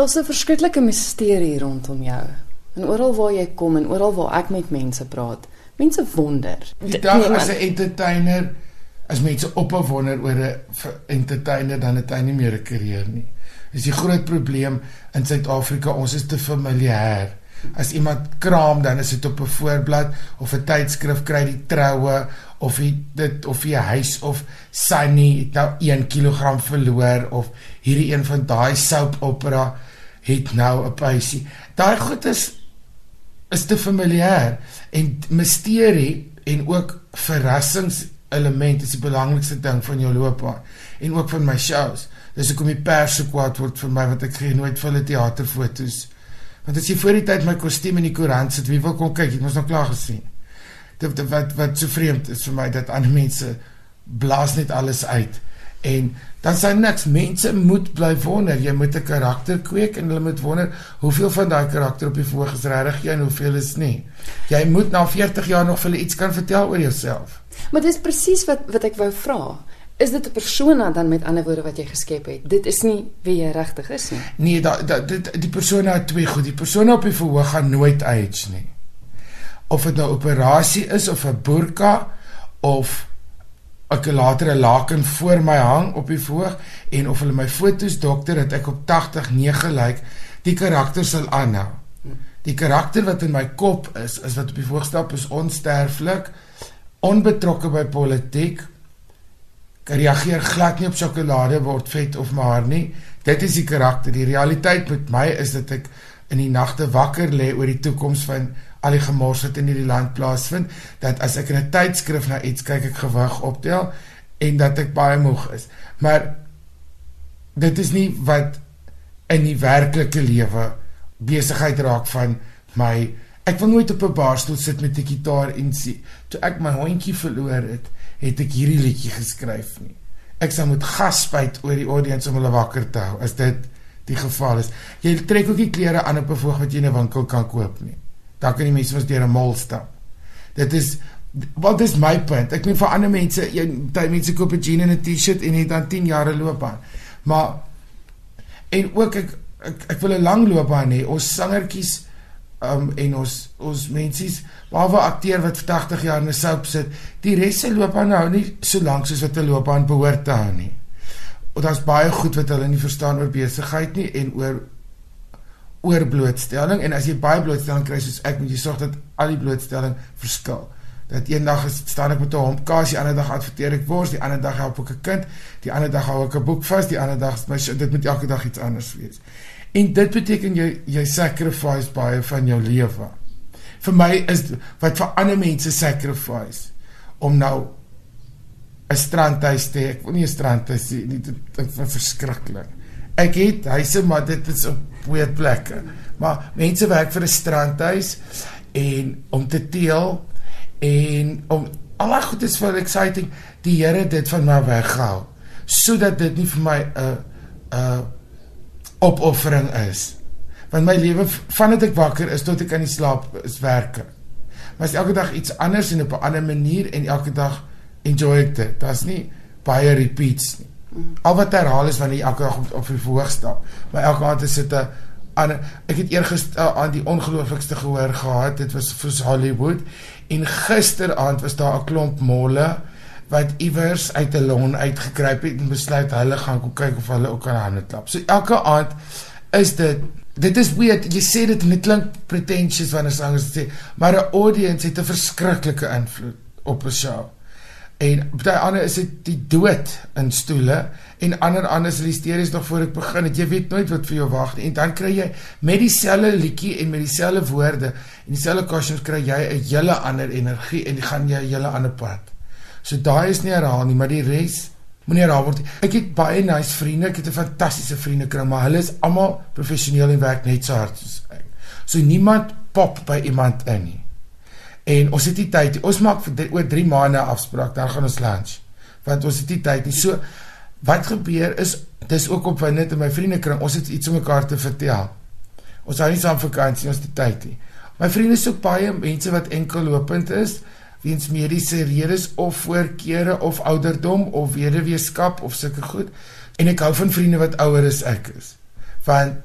Daar's 'n verskriklike misterie rondom jou. En oral waar jy kom en oral waar ek met mense praat, mense wonder. Die dag as 'n entertainer as mense ophou wonder oor 'n entertainer dan het hy nie meer 'n karier nie. Dis die groot probleem in Suid-Afrika, ons is te familier. As iemand kraam dan is dit op 'n voorblad of 'n tydskrif kry die troue of hy dit of hy huis of Sunny het nou 1 kg verloor of hierdie een van daai soap opera het nou 'n pysie. Daai goed is is te familier en misterie en ook verrassings element is die belangrikste ding van jou loopbaan en ook van my shows. Dis hoekom die pers so kwaad word vir my want ek gee nooit vir hulle teaterfoto's. Want as jy voor die tyd my kostuum in die koerant sit, wie wil kom kyk? Ek mos nog klaar gesien. Dit wat wat so vreemd is vir my dat ander mense blaas net alles uit. En dan sê niks, mense moet bly wonder. Jy moet 'n karakter kweek en hulle moet wonder hoeveel van daai karakter op die voorg is regtig jy en hoeveel is nie. Jy moet na 40 jaar nog vir hulle iets kan vertel oor jouself. Maar dis presies wat wat ek wou vra. Is dit 'n persona dan met ander woorde wat jy geskep het? Dit is nie wie jy regtig is nie. Nee, da, da dit die persona het twee goed. Die persona op die verhoog gaan nooit age nie. Of dit nou operasie is of 'n burka of ek later 'n laken voor my hang op die verhoog en of hulle my fotos dokter dat ek op 80 9 lyk, die karakter sal aanhou. Die karakter wat in my kop is, is wat op die verhoog stap is onsterflik, onbetrokke by politiek reageer glad nie op sjokolade word vet of maar nie. Dit is die karakter. Die realiteit met my is dat ek in die nagte wakker lê oor die toekoms van al die gemors wat in hierdie land plaasvind, dat as ek in 'n tydskrif na iets kyk, ek gewig optel en dat ek baie moeg is. Maar dit is nie wat in die werklike lewe besigheid raak van my ek wil nooit op 'n barstoel sit met 'n gitaar en sê toe ek my hondjie verloor het het ek hierdie liedjie geskryf nie. Ek sal moet gasbyt oor die audience om hulle wakker te hou as dit die geval is. Jy trek ook nie klere aan op 'n voog wat jy in 'n winkel kan koop nie. Dan kan die mense mos deur 'n mall stap. Dit is wat is my punt? Ek meen vir ander mense, jy baie mense koop 'n jean en 'n T-shirt en het dan 10 jaar loopbaan. Maar en ook ek ek, ek wil 'n lang loopbaan hê. Ons sangertjies um, en ons ons mensies behalwe akteur wat vir 80 jaar in 'n soap sit, die res se loopbaan nou nie so lank soos wat 'n loopbaan behoort te hou nie. Daar's baie goed wat hulle nie verstaan oor besigheid nie en oor oor blootstelling en as jy baie blootstelling kry soos ek moet jy sorg dat al die blootstelling verskil. Dat eendag staan ek met 'n hompkaas, die ander dag adverteer ek wors, die ander dag help ek 'n kind, die ander dag hou ek 'n boek vas, die ander dag my dit moet elke dag iets anders wees. En dit beteken jy jy sacrifice baie van jou lewe. Vir my is wat vir ander mense sacrifice om nou 'n strandhuis te hê. Ek wil nie 'n strandhuis hê nie, dit is verskriklik. Ek het huise, maar dit is op weird plekke. Maar mense werk vir 'n strandhuis en om te teel en om al goed is vir exciting die Here dit van my weghou sodat dit nie vir my 'n uh, 'n uh, opoffering is. Want my lewe vandat ek wakker is tot ek aan die slaap is werke. Maar is elke dag iets anders en op 'n ander manier en elke dag enjoy ek dit. Daar's nie baie repeats nie. Al wat herhaal is wanneer jy elke dag op, op die verhoog stap. Maar elke aand is dit 'n ander ek het eergister aan die ongelooflikste gehoor gehad. Dit was vir Hollywood en gisteraand was daar 'n klomp molle wat iewers uit 'n lon uitgekruip het en besluit hulle gaan kom kyk of hulle ook kan hande klap. So elke aand is dit dit is weird. Jy sê dit en dit klink pretentious wanneer sangers sê, maar 'n audience het 'n verskriklike invloed op 'n show. En baie ander is dit die dood in stoele en ander anders is hysteries nog voor ek begin. Het, jy weet nooit wat vir jou wag nie. En dan kry jy met dieselfde liedjie en met dieselfde woorde en dieselfde costumes kry jy 'n hele ander energie en gaan jy 'n hele ander pad. So daai is nie herhaal nie, maar die res moenie herhaal word. Ek het baie nice vriende, ek het 'n fantastiese vriendekring, maar hulle is almal professioneel en werk net so hard soos ek. So niemand pop by iemand in nie. En ons het nie tyd. Ons maak vir oor 3 maande afspraak, dan gaan ons lunch. Want ons het nie tyd nie. So wat gebeur is dis ook op net in my vriendekring. Ons het iets om mekaar te vertel. Ons hou nie saam vakansie, ons het nie tyd nie. My vriende is ook baie mense wat enkel lopend is weens mediese redes of voorkeure of ouderdom of weduweeskap of sulke goed. En ek hou van vriende wat ouer as ek is. Want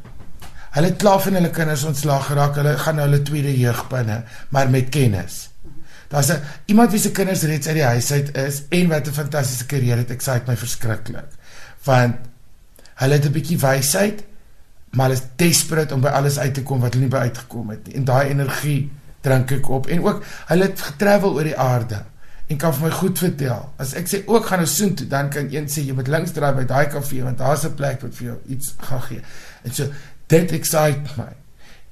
Hulle het klaar van hulle kinders ontslaag geraak. Hulle gaan nou hulle tweede jeug binne, maar met kennis. Daar's 'n iemand wie se kinders reeds uit die huis uit is en wat 'n fantastiese karier het. Ek sê dit my verskriklik. Want hulle het 'n bietjie wysheid, maar hulle is desperate om by alles uit te kom wat hulle nie by uitgekom het nie. En daai energie drink ek op en ook hulle het getravel oor die aarde en kan vir my goed vertel. As ek sê ook gaan ons soen toe, dan kan een sê jy moet links draai by daai kafee want daar's 'n plek wat vir jou iets gaan gee. En so dit excite my.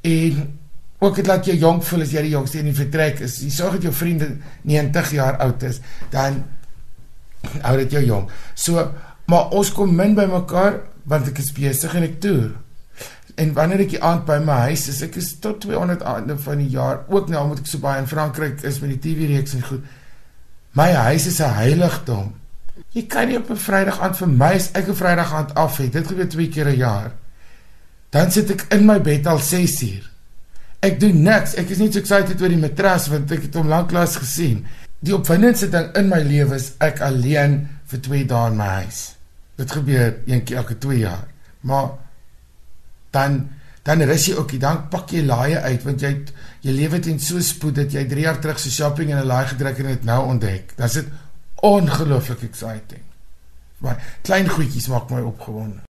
En ook dit laat jou jonk voel as jy die jongste in die vertrek is. Jy sorg dat jou vriende 90 jaar oud is, dan hou dit jou jong. So, maar ons kom min by mekaar want ek is besig en ek toer. En wanneer ek aand by my huis is, ek is tot 200 aande van die jaar, ook nou moet ek so baie in Frankryk is met die TV reeks en goed. My huis is 'n heiligdom. Jy kan nie op 'n Vrydag aand vir my as ek 'n Vrydag aand af het. Dit gebeur twee keer 'n jaar. Dan sit ek in my bed al 6 uur. Ek doen niks. Ek is nie so excited oor die matras want ek het hom lanklaas gesien. Die opwindendste ding in my lewe is ek alleen vir 2 dae in my huis. Dit gebeur een keer elke 2 jaar. Maar dan dan rus jy ook, dan pak jy laaie uit want jy jy lewe teen so spoed dat jy 3 jaar terug so shopping en 'n laai gedruk en dit nou ontdek. Dan is dit ongelooflik exciting. Maar klein goedjies maak my opgewonde.